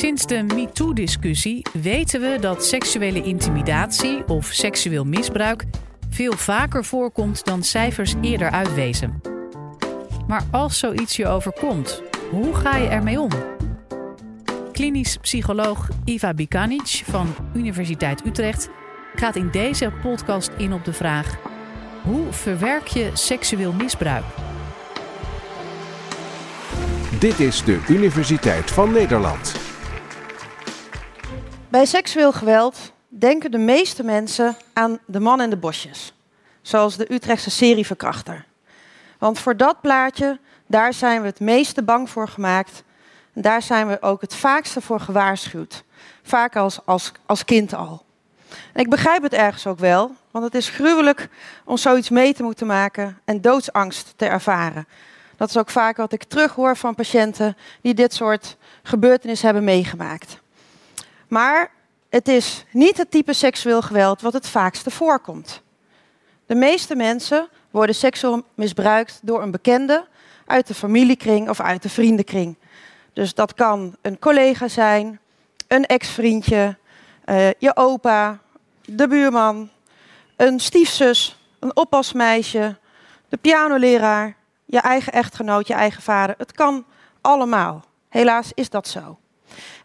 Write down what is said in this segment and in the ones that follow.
Sinds de MeToo-discussie weten we dat seksuele intimidatie of seksueel misbruik veel vaker voorkomt dan cijfers eerder uitwezen. Maar als zoiets je overkomt, hoe ga je ermee om? Klinisch psycholoog Iva Bikanic van Universiteit Utrecht gaat in deze podcast in op de vraag: hoe verwerk je seksueel misbruik? Dit is de Universiteit van Nederland. Bij seksueel geweld denken de meeste mensen aan de man in de bosjes, zoals de Utrechtse serieverkrachter. Want voor dat plaatje, daar zijn we het meeste bang voor gemaakt. En daar zijn we ook het vaakste voor gewaarschuwd. Vaak als, als, als kind al. Ik begrijp het ergens ook wel, want het is gruwelijk om zoiets mee te moeten maken en doodsangst te ervaren. Dat is ook vaak wat ik terughoor van patiënten die dit soort gebeurtenissen hebben meegemaakt. Maar het is niet het type seksueel geweld wat het vaakste voorkomt. De meeste mensen worden seksueel misbruikt door een bekende uit de familiekring of uit de vriendenkring. Dus dat kan een collega zijn, een ex-vriendje, uh, je opa, de buurman, een stiefzus, een oppasmeisje, de pianoleraar, je eigen echtgenoot, je eigen vader. Het kan allemaal. Helaas is dat zo.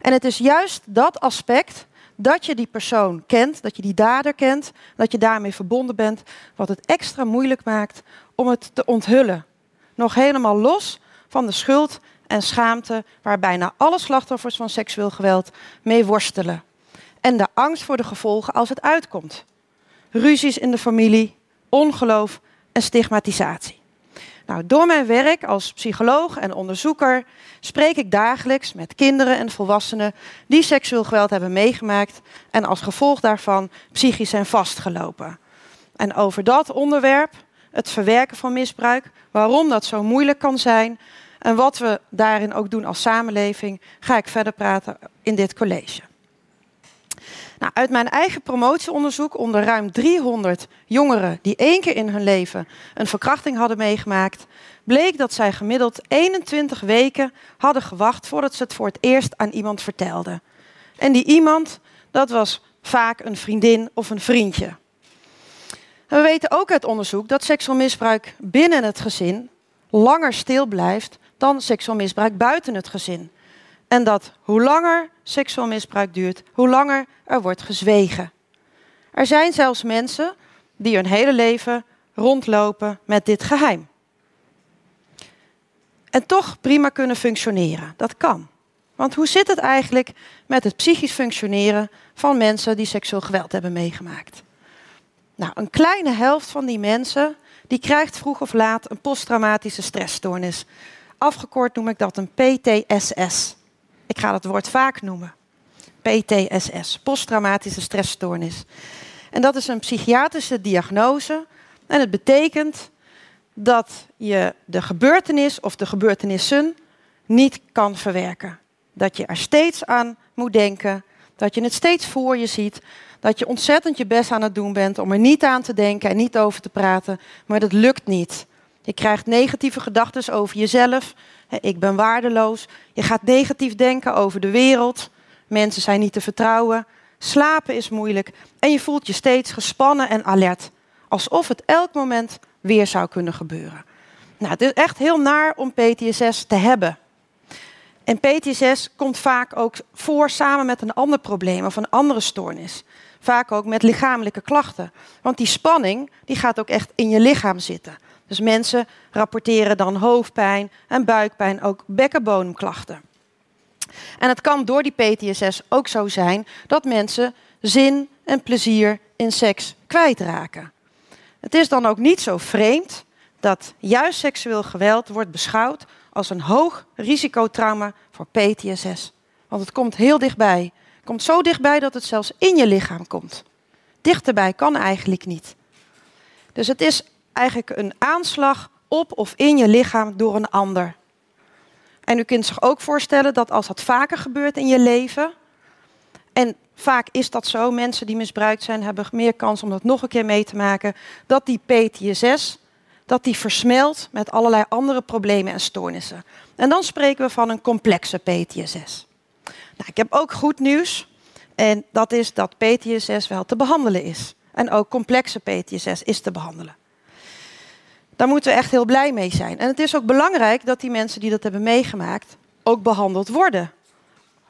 En het is juist dat aspect dat je die persoon kent, dat je die dader kent, dat je daarmee verbonden bent, wat het extra moeilijk maakt om het te onthullen. Nog helemaal los van de schuld en schaamte waar bijna alle slachtoffers van seksueel geweld mee worstelen. En de angst voor de gevolgen als het uitkomt. Ruzies in de familie, ongeloof en stigmatisatie. Nou, door mijn werk als psycholoog en onderzoeker spreek ik dagelijks met kinderen en volwassenen die seksueel geweld hebben meegemaakt en als gevolg daarvan psychisch zijn vastgelopen. En over dat onderwerp, het verwerken van misbruik, waarom dat zo moeilijk kan zijn en wat we daarin ook doen als samenleving, ga ik verder praten in dit college. Nou, uit mijn eigen promotieonderzoek onder ruim 300 jongeren die één keer in hun leven een verkrachting hadden meegemaakt, bleek dat zij gemiddeld 21 weken hadden gewacht voordat ze het voor het eerst aan iemand vertelden. En die iemand, dat was vaak een vriendin of een vriendje. En we weten ook uit onderzoek dat seksueel misbruik binnen het gezin langer stil blijft dan seksueel misbruik buiten het gezin. En dat hoe langer seksueel misbruik duurt, hoe langer er wordt gezwegen. Er zijn zelfs mensen die hun hele leven rondlopen met dit geheim. En toch prima kunnen functioneren. Dat kan. Want hoe zit het eigenlijk met het psychisch functioneren van mensen die seksueel geweld hebben meegemaakt? Nou, een kleine helft van die mensen die krijgt vroeg of laat een posttraumatische stressstoornis. Afgekort noem ik dat een PTSS. Ik ga dat woord vaak noemen. PTSS, posttraumatische stressstoornis. En dat is een psychiatrische diagnose. En het betekent dat je de gebeurtenis of de gebeurtenissen niet kan verwerken. Dat je er steeds aan moet denken, dat je het steeds voor je ziet, dat je ontzettend je best aan het doen bent om er niet aan te denken en niet over te praten, maar dat lukt niet. Je krijgt negatieve gedachten over jezelf. Ik ben waardeloos. Je gaat negatief denken over de wereld. Mensen zijn niet te vertrouwen. Slapen is moeilijk. En je voelt je steeds gespannen en alert. Alsof het elk moment weer zou kunnen gebeuren. Nou, het is echt heel naar om PTSS te hebben. En PTSS komt vaak ook voor samen met een ander probleem of een andere stoornis. Vaak ook met lichamelijke klachten. Want die spanning die gaat ook echt in je lichaam zitten. Dus mensen rapporteren dan hoofdpijn en buikpijn, ook bekkenbodemklachten. En het kan door die PTSS ook zo zijn dat mensen zin en plezier in seks kwijtraken. Het is dan ook niet zo vreemd dat juist seksueel geweld wordt beschouwd als een hoog risicotrauma voor PTSS. Want het komt heel dichtbij. Het komt zo dichtbij dat het zelfs in je lichaam komt. Dichterbij kan eigenlijk niet. Dus het is eigenlijk een aanslag op of in je lichaam door een ander. En u kunt zich ook voorstellen dat als dat vaker gebeurt in je leven, en vaak is dat zo, mensen die misbruikt zijn hebben meer kans om dat nog een keer mee te maken, dat die PTSS, dat die versmelt met allerlei andere problemen en stoornissen. En dan spreken we van een complexe PTSS. Nou, ik heb ook goed nieuws. En dat is dat PTSS wel te behandelen is. En ook complexe PTSS is te behandelen. Daar moeten we echt heel blij mee zijn. En het is ook belangrijk dat die mensen die dat hebben meegemaakt ook behandeld worden.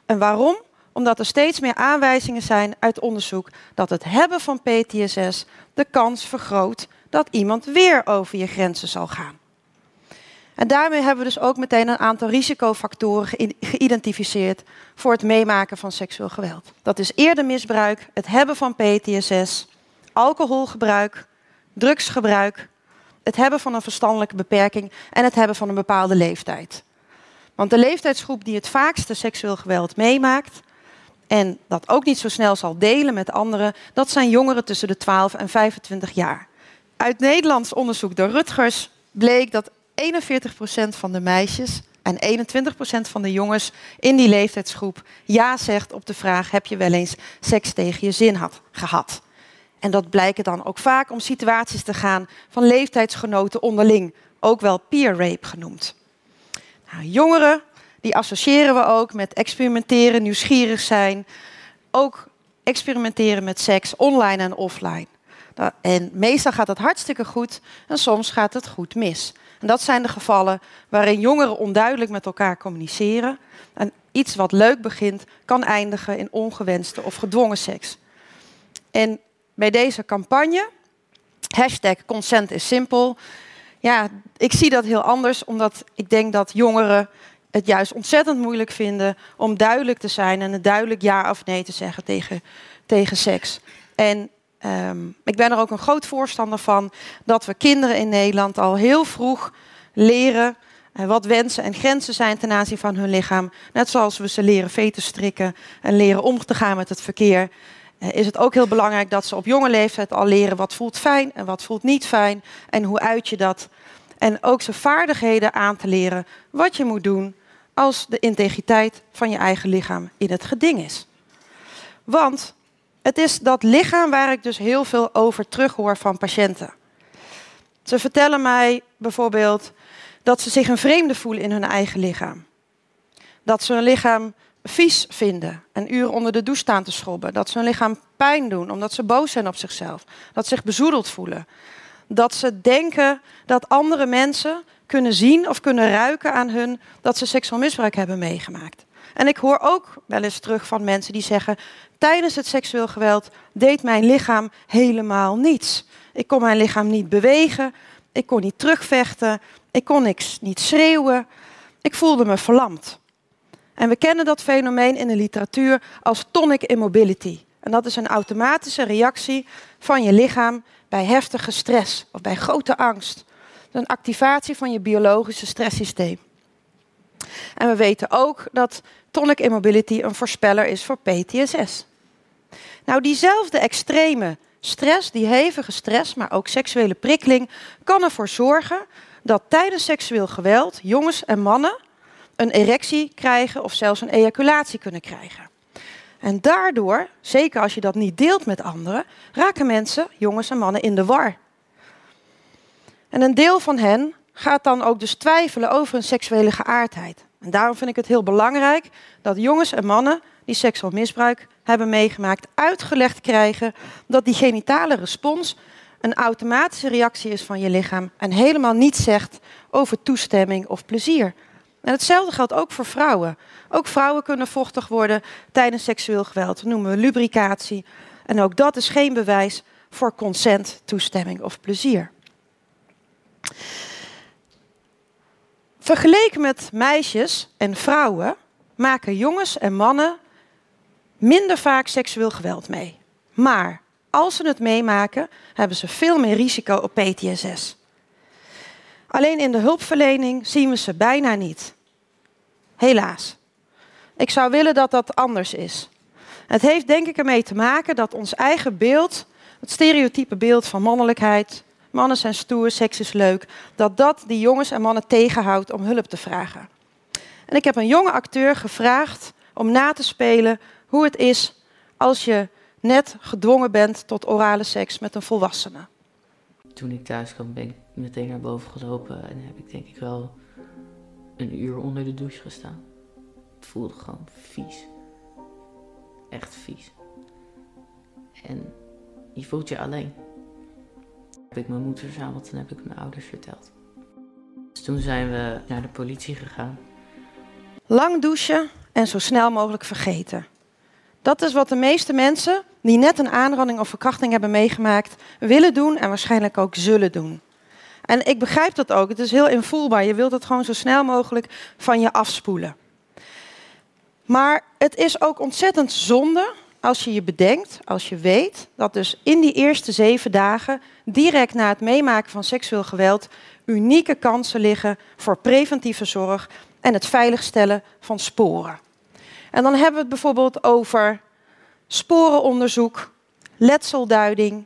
En waarom? Omdat er steeds meer aanwijzingen zijn uit onderzoek dat het hebben van PTSS de kans vergroot dat iemand weer over je grenzen zal gaan. En daarmee hebben we dus ook meteen een aantal risicofactoren geïdentificeerd voor het meemaken van seksueel geweld. Dat is eerder misbruik, het hebben van PTSS, alcoholgebruik, drugsgebruik, het hebben van een verstandelijke beperking en het hebben van een bepaalde leeftijd. Want de leeftijdsgroep die het vaakste seksueel geweld meemaakt en dat ook niet zo snel zal delen met anderen, dat zijn jongeren tussen de 12 en 25 jaar. Uit Nederlands onderzoek door Rutgers bleek dat 41% van de meisjes en 21% van de jongens in die leeftijdsgroep ja zegt op de vraag: heb je wel eens seks tegen je zin had, gehad? En dat blijken dan ook vaak om situaties te gaan van leeftijdsgenoten onderling, ook wel peer rape genoemd. Nou, jongeren, die associëren we ook met experimenteren, nieuwsgierig zijn, ook experimenteren met seks online en offline. En meestal gaat het hartstikke goed en soms gaat het goed mis. En dat zijn de gevallen waarin jongeren onduidelijk met elkaar communiceren. En iets wat leuk begint, kan eindigen in ongewenste of gedwongen seks. En bij deze campagne, hashtag consent is simpel. Ja, ik zie dat heel anders, omdat ik denk dat jongeren het juist ontzettend moeilijk vinden om duidelijk te zijn en een duidelijk ja of nee te zeggen tegen, tegen seks. En um, ik ben er ook een groot voorstander van dat we kinderen in Nederland al heel vroeg leren uh, wat wensen en grenzen zijn ten aanzien van hun lichaam. Net zoals we ze leren veten strikken en leren om te gaan met het verkeer. Uh, is het ook heel belangrijk dat ze op jonge leeftijd al leren wat voelt fijn en wat voelt niet fijn en hoe uit je dat. En ook ze vaardigheden aan te leren wat je moet doen als de integriteit van je eigen lichaam in het geding is. Want het is dat lichaam waar ik dus heel veel over terughoor van patiënten. Ze vertellen mij bijvoorbeeld dat ze zich een vreemde voelen in hun eigen lichaam. Dat ze hun lichaam vies vinden en uren onder de douche staan te schrobben. Dat ze hun lichaam pijn doen omdat ze boos zijn op zichzelf. Dat ze zich bezoedeld voelen. Dat ze denken dat andere mensen kunnen zien of kunnen ruiken aan hun dat ze seksueel misbruik hebben meegemaakt. En ik hoor ook wel eens terug van mensen die zeggen: tijdens het seksueel geweld deed mijn lichaam helemaal niets. Ik kon mijn lichaam niet bewegen, ik kon niet terugvechten, ik kon niks niet schreeuwen. Ik voelde me verlamd. En we kennen dat fenomeen in de literatuur als tonic immobility. En dat is een automatische reactie van je lichaam bij heftige stress of bij grote angst. Een activatie van je biologische stresssysteem. En we weten ook dat tonic immobility een voorspeller is voor PTSS. Nou, diezelfde extreme stress, die hevige stress, maar ook seksuele prikkeling, kan ervoor zorgen dat tijdens seksueel geweld jongens en mannen een erectie krijgen of zelfs een ejaculatie kunnen krijgen. En daardoor, zeker als je dat niet deelt met anderen, raken mensen, jongens en mannen, in de war. En een deel van hen gaat dan ook dus twijfelen over hun seksuele geaardheid. En daarom vind ik het heel belangrijk dat jongens en mannen die seksueel misbruik hebben meegemaakt, uitgelegd krijgen dat die genitale respons een automatische reactie is van je lichaam en helemaal niets zegt over toestemming of plezier. En hetzelfde geldt ook voor vrouwen. Ook vrouwen kunnen vochtig worden tijdens seksueel geweld. Dat noemen we lubricatie. En ook dat is geen bewijs voor consent, toestemming of plezier. Vergeleken met meisjes en vrouwen maken jongens en mannen minder vaak seksueel geweld mee. Maar als ze het meemaken, hebben ze veel meer risico op PTSS. Alleen in de hulpverlening zien we ze bijna niet. Helaas. Ik zou willen dat dat anders is. Het heeft denk ik ermee te maken dat ons eigen beeld, het stereotype beeld van mannelijkheid, mannen zijn stoer, seks is leuk, dat dat die jongens en mannen tegenhoudt om hulp te vragen. En ik heb een jonge acteur gevraagd om na te spelen hoe het is als je net gedwongen bent tot orale seks met een volwassene. Toen ik thuis kwam ben ik meteen naar boven gelopen en heb ik denk ik wel een uur onder de douche gestaan. Het voelde gewoon vies. echt vies. En je voelt je alleen. Heb ik mijn moeder verzameld en heb ik mijn ouders verteld. Dus toen zijn we naar de politie gegaan. Lang douchen en zo snel mogelijk vergeten. Dat is wat de meeste mensen die net een aanranding of verkrachting hebben meegemaakt, willen doen en waarschijnlijk ook zullen doen. En ik begrijp dat ook. Het is heel invoelbaar. Je wilt het gewoon zo snel mogelijk van je afspoelen. Maar het is ook ontzettend zonde als je je bedenkt, als je weet dat dus in die eerste zeven dagen, direct na het meemaken van seksueel geweld, unieke kansen liggen voor preventieve zorg en het veiligstellen van sporen. En dan hebben we het bijvoorbeeld over sporenonderzoek, letselduiding,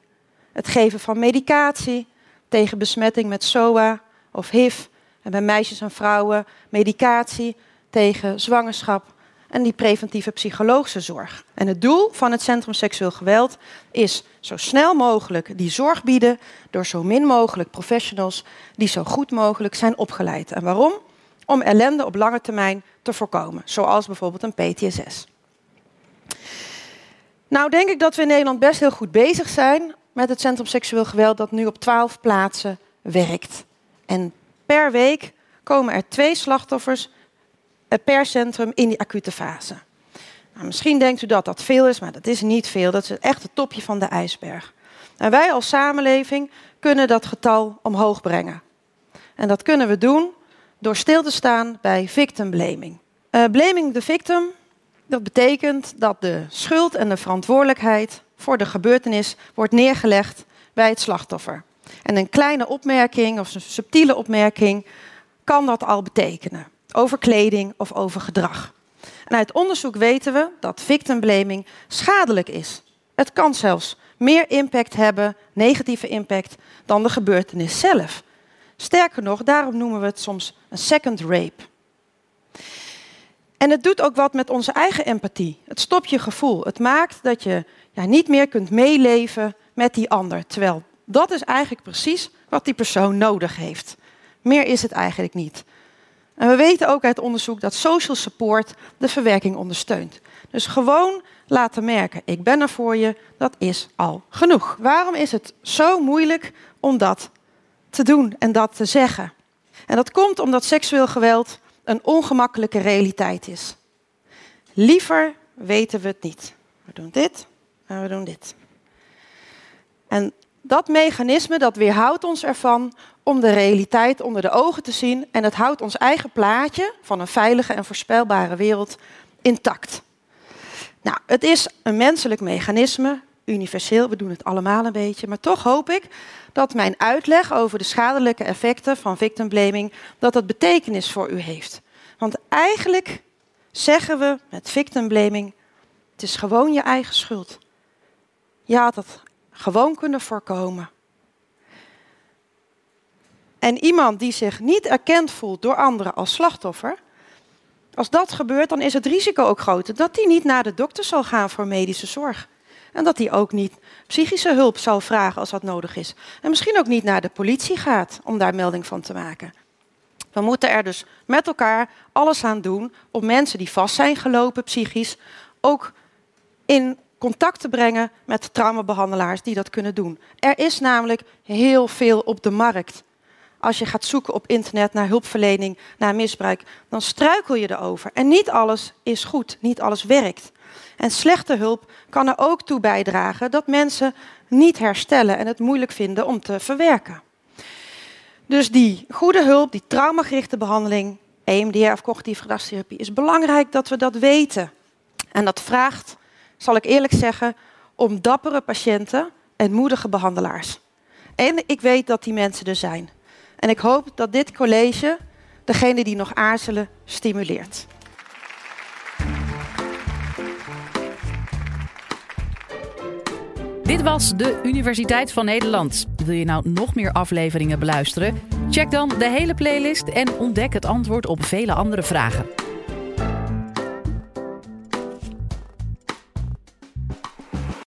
het geven van medicatie tegen besmetting met SOA of HIV. En bij meisjes en vrouwen medicatie tegen zwangerschap en die preventieve psychologische zorg. En het doel van het Centrum Seksueel Geweld is zo snel mogelijk die zorg bieden door zo min mogelijk professionals die zo goed mogelijk zijn opgeleid. En waarom? Om ellende op lange termijn te voorkomen, zoals bijvoorbeeld een PTSS. Nou denk ik dat we in Nederland best heel goed bezig zijn met het Centrum Seksueel Geweld dat nu op twaalf plaatsen werkt. En per week komen er twee slachtoffers eh, per centrum in die acute fase. Nou, misschien denkt u dat dat veel is, maar dat is niet veel. Dat is echt het topje van de ijsberg. En wij als samenleving kunnen dat getal omhoog brengen. En dat kunnen we doen door stil te staan bij victim blaming. Uh, blaming the victim, dat betekent dat de schuld en de verantwoordelijkheid voor de gebeurtenis wordt neergelegd bij het slachtoffer. En een kleine opmerking of een subtiele opmerking kan dat al betekenen. Over kleding of over gedrag. En uit onderzoek weten we dat victim blaming schadelijk is. Het kan zelfs meer impact hebben, negatieve impact, dan de gebeurtenis zelf. Sterker nog, daarom noemen we het soms een second rape. En het doet ook wat met onze eigen empathie. Het stopt je gevoel. Het maakt dat je ja, niet meer kunt meeleven met die ander. Terwijl dat is eigenlijk precies wat die persoon nodig heeft. Meer is het eigenlijk niet. En we weten ook uit onderzoek dat social support de verwerking ondersteunt. Dus gewoon laten merken, ik ben er voor je, dat is al genoeg. Waarom is het zo moeilijk om dat te doen en dat te zeggen? En dat komt omdat seksueel geweld een ongemakkelijke realiteit is. Liever weten we het niet. We doen dit en we doen dit. En dat mechanisme dat weerhoudt ons ervan om de realiteit onder de ogen te zien en het houdt ons eigen plaatje van een veilige en voorspelbare wereld intact. Nou, het is een menselijk mechanisme, universeel, we doen het allemaal een beetje, maar toch hoop ik dat mijn uitleg over de schadelijke effecten van victim blaming dat dat betekenis voor u heeft. Want eigenlijk zeggen we met victim blaming, het is gewoon je eigen schuld. Je had het gewoon kunnen voorkomen. En iemand die zich niet erkend voelt door anderen als slachtoffer, als dat gebeurt, dan is het risico ook groter dat hij niet naar de dokter zal gaan voor medische zorg. En dat hij ook niet psychische hulp zal vragen als dat nodig is. En misschien ook niet naar de politie gaat om daar melding van te maken. We moeten er dus met elkaar alles aan doen om mensen die vast zijn gelopen psychisch ook in contact te brengen met traumabehandelaars die dat kunnen doen. Er is namelijk heel veel op de markt. Als je gaat zoeken op internet naar hulpverlening, naar misbruik, dan struikel je erover. En niet alles is goed, niet alles werkt. En slechte hulp kan er ook toe bijdragen dat mensen niet herstellen en het moeilijk vinden om te verwerken. Dus die goede hulp, die traumagerichte behandeling, EMDR of cognitieve gedragstherapie, is belangrijk dat we dat weten. En dat vraagt, zal ik eerlijk zeggen, om dappere patiënten en moedige behandelaars. En ik weet dat die mensen er zijn. En ik hoop dat dit college degene die nog aarzelen stimuleert. Dit was de Universiteit van Nederland. Wil je nou nog meer afleveringen beluisteren? Check dan de hele playlist en ontdek het antwoord op vele andere vragen.